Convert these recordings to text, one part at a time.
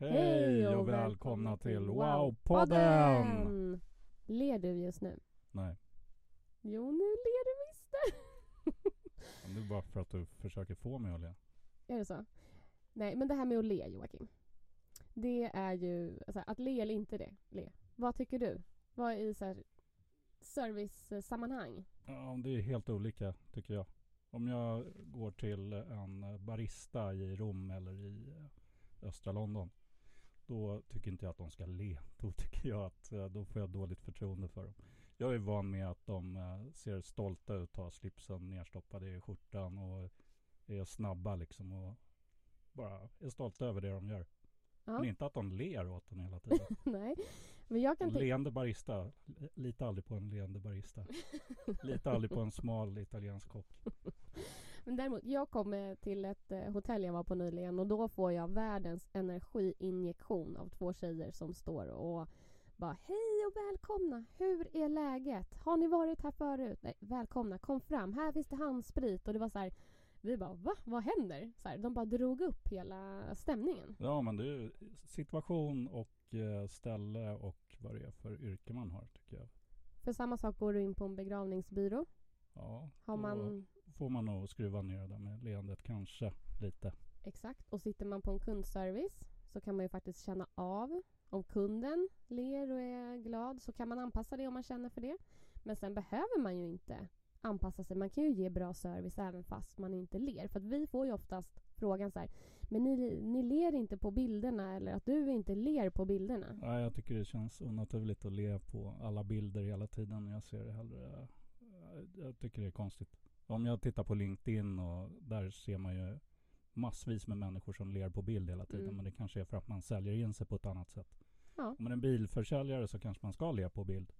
Hej och välkomna till Wow-podden! Ler du just nu? Nej, Jo, nu ler du visst men det är bara för att du försöker få mig att le. Är det så? Nej, men det här med att le Joakim. Det är ju, alltså, att le eller inte det, le. Vad tycker du? Vad är i så här, servicesammanhang? Ja, det är helt olika tycker jag. Om jag går till en barista i Rom eller i östra London. Då tycker inte jag att de ska le. Då tycker jag att eh, då får jag dåligt förtroende för dem. Jag är van med att de eh, ser stolta ut, har slipsen nerstoppad i skjortan och är snabba liksom och bara är stolta över det de gör. Ja. Men inte att de ler åt en hela tiden. Nej, men jag kan leende barista. Lita aldrig på en leende barista. Lita aldrig på en smal italiensk kock. Men däremot, jag kommer till ett eh, hotell jag var på nyligen och då får jag världens energiinjektion av två tjejer som står och bara hej och välkomna, hur är läget? Har ni varit här förut? Nej, välkomna, kom fram, här finns det handsprit och det var så här vi bara va? Vad händer? Så här, de bara drog upp hela stämningen. Ja men det är ju situation och eh, ställe och vad det är för yrke man har tycker jag. För samma sak går du in på en begravningsbyrå. Ja, Har då man får man nog skruva ner det där med leendet kanske lite. Exakt. Och sitter man på en kundservice så kan man ju faktiskt känna av om kunden ler och är glad så kan man anpassa det om man känner för det. Men sen behöver man ju inte anpassa sig. Man kan ju ge bra service även fast man inte ler. För att vi får ju oftast frågan så här, men ni, ni ler inte på bilderna eller att du inte ler på bilderna. Ja, jag tycker det känns onaturligt att le på alla bilder hela tiden. Jag ser det hellre... Jag tycker det är konstigt. Om jag tittar på LinkedIn och där ser man ju massvis med människor som ler på bild hela tiden. Mm. Men det kanske är för att man säljer in sig på ett annat sätt. Ja. Om man är en bilförsäljare så kanske man ska le på bild.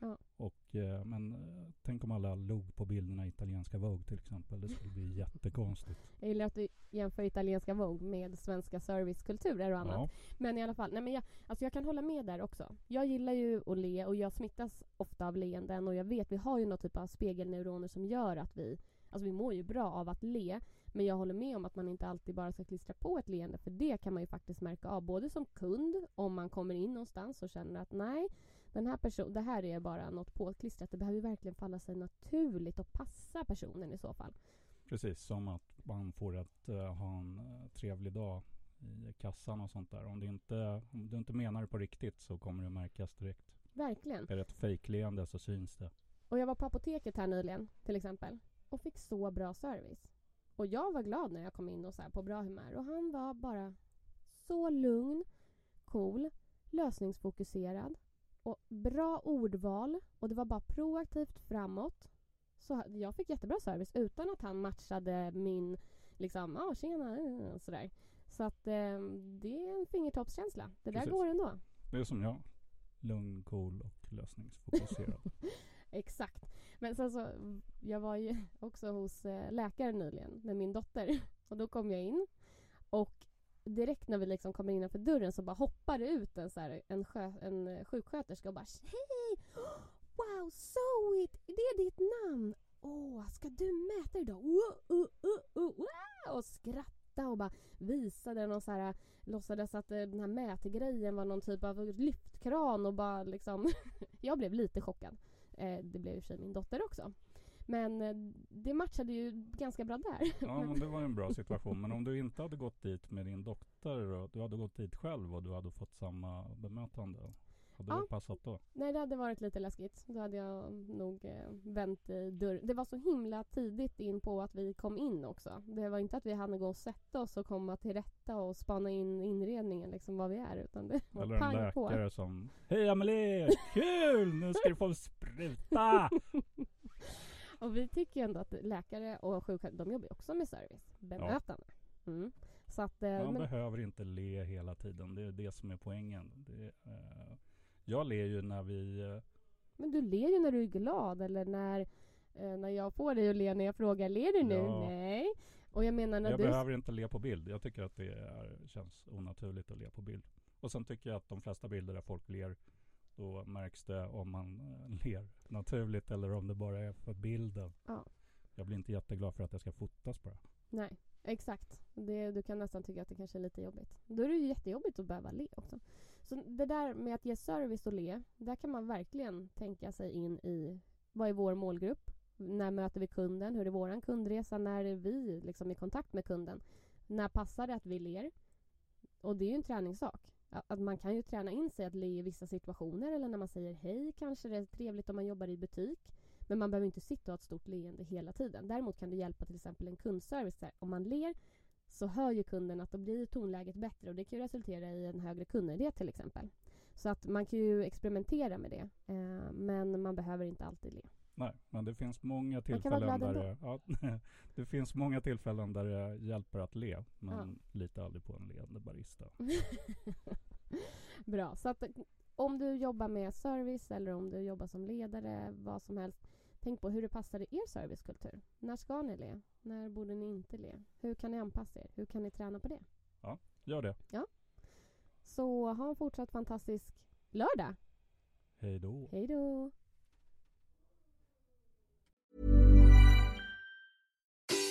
Ja. Och, eh, men eh, tänk om alla log på bilderna i italienska Vogue till exempel. Det skulle bli jättekonstigt. Jag gillar att du jämför italienska Vogue med svenska servicekulturer och annat. Ja, Men i alla fall, nej men jag, alltså jag kan hålla med där också. Jag gillar ju att le och jag smittas ofta av leenden och jag vet, vi har ju någon typ av spegelneuroner som gör att vi, alltså vi mår ju bra av att le. Men jag håller med om att man inte alltid bara ska klistra på ett leende för det kan man ju faktiskt märka av både som kund om man kommer in någonstans och känner att nej, den här personen, det här är bara något påklistrat. Det behöver verkligen falla sig naturligt och passa personen i så fall. precis. Som att man får att eh, ha en eh, trevlig dag i kassan och sånt där. Om, det inte, om du inte menar det på riktigt så kommer det märkas direkt. Verkligen. Är det ett fejkleende så syns det. Och jag var på apoteket här nyligen till exempel och fick så bra service. Och jag var glad när jag kom in och så här på bra humör och han var bara så lugn, cool, lösningsfokuserad och bra ordval och det var bara proaktivt framåt. Så jag fick jättebra service utan att han matchade min liksom, ja ah, tjena, eh, sådär. Så att eh, det är en fingertoppskänsla. Det där Precis. går ändå. Det är som jag. Lugn, cool och lösningsfokuserad. Exakt. Men sen så, jag var ju också hos eh, läkaren nyligen med min dotter. Och då kom jag in direkt när vi liksom kommer innanför dörren så bara hoppar det ut en, så här, en, sjö, en eh, sjuksköterska och bara Hej! Wow, Zoe! Det är ditt namn! Åh, ska du mäta idag? Uh, uh, uh, uh, wow! Och skratta och bara visade någon så här låtsades att eh, den här mätgrejen var någon typ av lyftkran och bara liksom jag blev lite chockad. Eh, det blev i och för sig min dotter också. Men eh, det matchade ju ganska bra där. Ja, men det var en bra situation. Men om du inte hade gått dit med din dotter och du hade gått dit själv och du hade fått samma bemötande. Hade Ja. det passat då? Nej, det hade varit lite läskigt. Då hade jag nog eh, vänt i dörren. Det var så himla tidigt in på att vi kom in också. Det var inte att vi hann gå och sätta oss och komma till rätta och spana in inredningen, liksom vad vi är. Utan det var Eller en pang på. läkare som Hej Amelie! Kul! Nu ska du få en spruta! Och vi tycker ändå att läkare och sjuksköterskor, de jobbar ju också med service, bemötande. Mm. Så att, eh, Man men, behöver inte le hela tiden. Det är det som är poängen. Det, eh, jag ler ju när vi... Eh, men du ler ju när du är glad eller när, eh, när jag får dig att le när jag frågar, ler du nu? Ja. Nej. Och jag menar när jag du... behöver inte le på bild. Jag tycker att det är, känns onaturligt att le på bild. Och sen tycker jag att de flesta bilder där folk ler, då märks det om man eh, ler naturligt eller om det bara är för bilden. Ja. Jag blir inte jätteglad för att jag ska fotas bara. Nej, exakt. Det, du kan nästan tycka att det kanske är lite jobbigt. Då är det ju jättejobbigt att behöva le också. Så det där med att ge service och le, där kan man verkligen tänka sig in i vad är vår målgrupp? När möter vi kunden? Hur är vår kundresa? När är vi liksom i kontakt med kunden? När passar det att vi ler? Och det är ju en träningssak. Att man kan ju träna in sig att le i vissa situationer eller när man säger hej kanske det är trevligt om man jobbar i butik. Men man behöver inte sitta och ha ett stort leende hela tiden. Däremot kan det hjälpa till exempel en kundservice. Där. Om man ler så hör ju kunden att då blir tonläget bättre och det kan ju resultera i en högre kundnöjdhet till exempel. Så att man kan ju experimentera med det. Eh, men man behöver inte alltid le. Nej, men det finns många tillfällen där det, ja, det finns många tillfällen där det hjälper att le. Men lita aldrig på en leende barista. Bra. Så att om du jobbar med service eller om du jobbar som ledare, vad som helst. Tänk på hur det passar i er servicekultur. När ska ni le? När borde ni inte le? Hur kan ni anpassa er? Hur kan ni träna på det? Gör det. Så ha en fortsatt fantastisk lördag. Hej då. Hej då!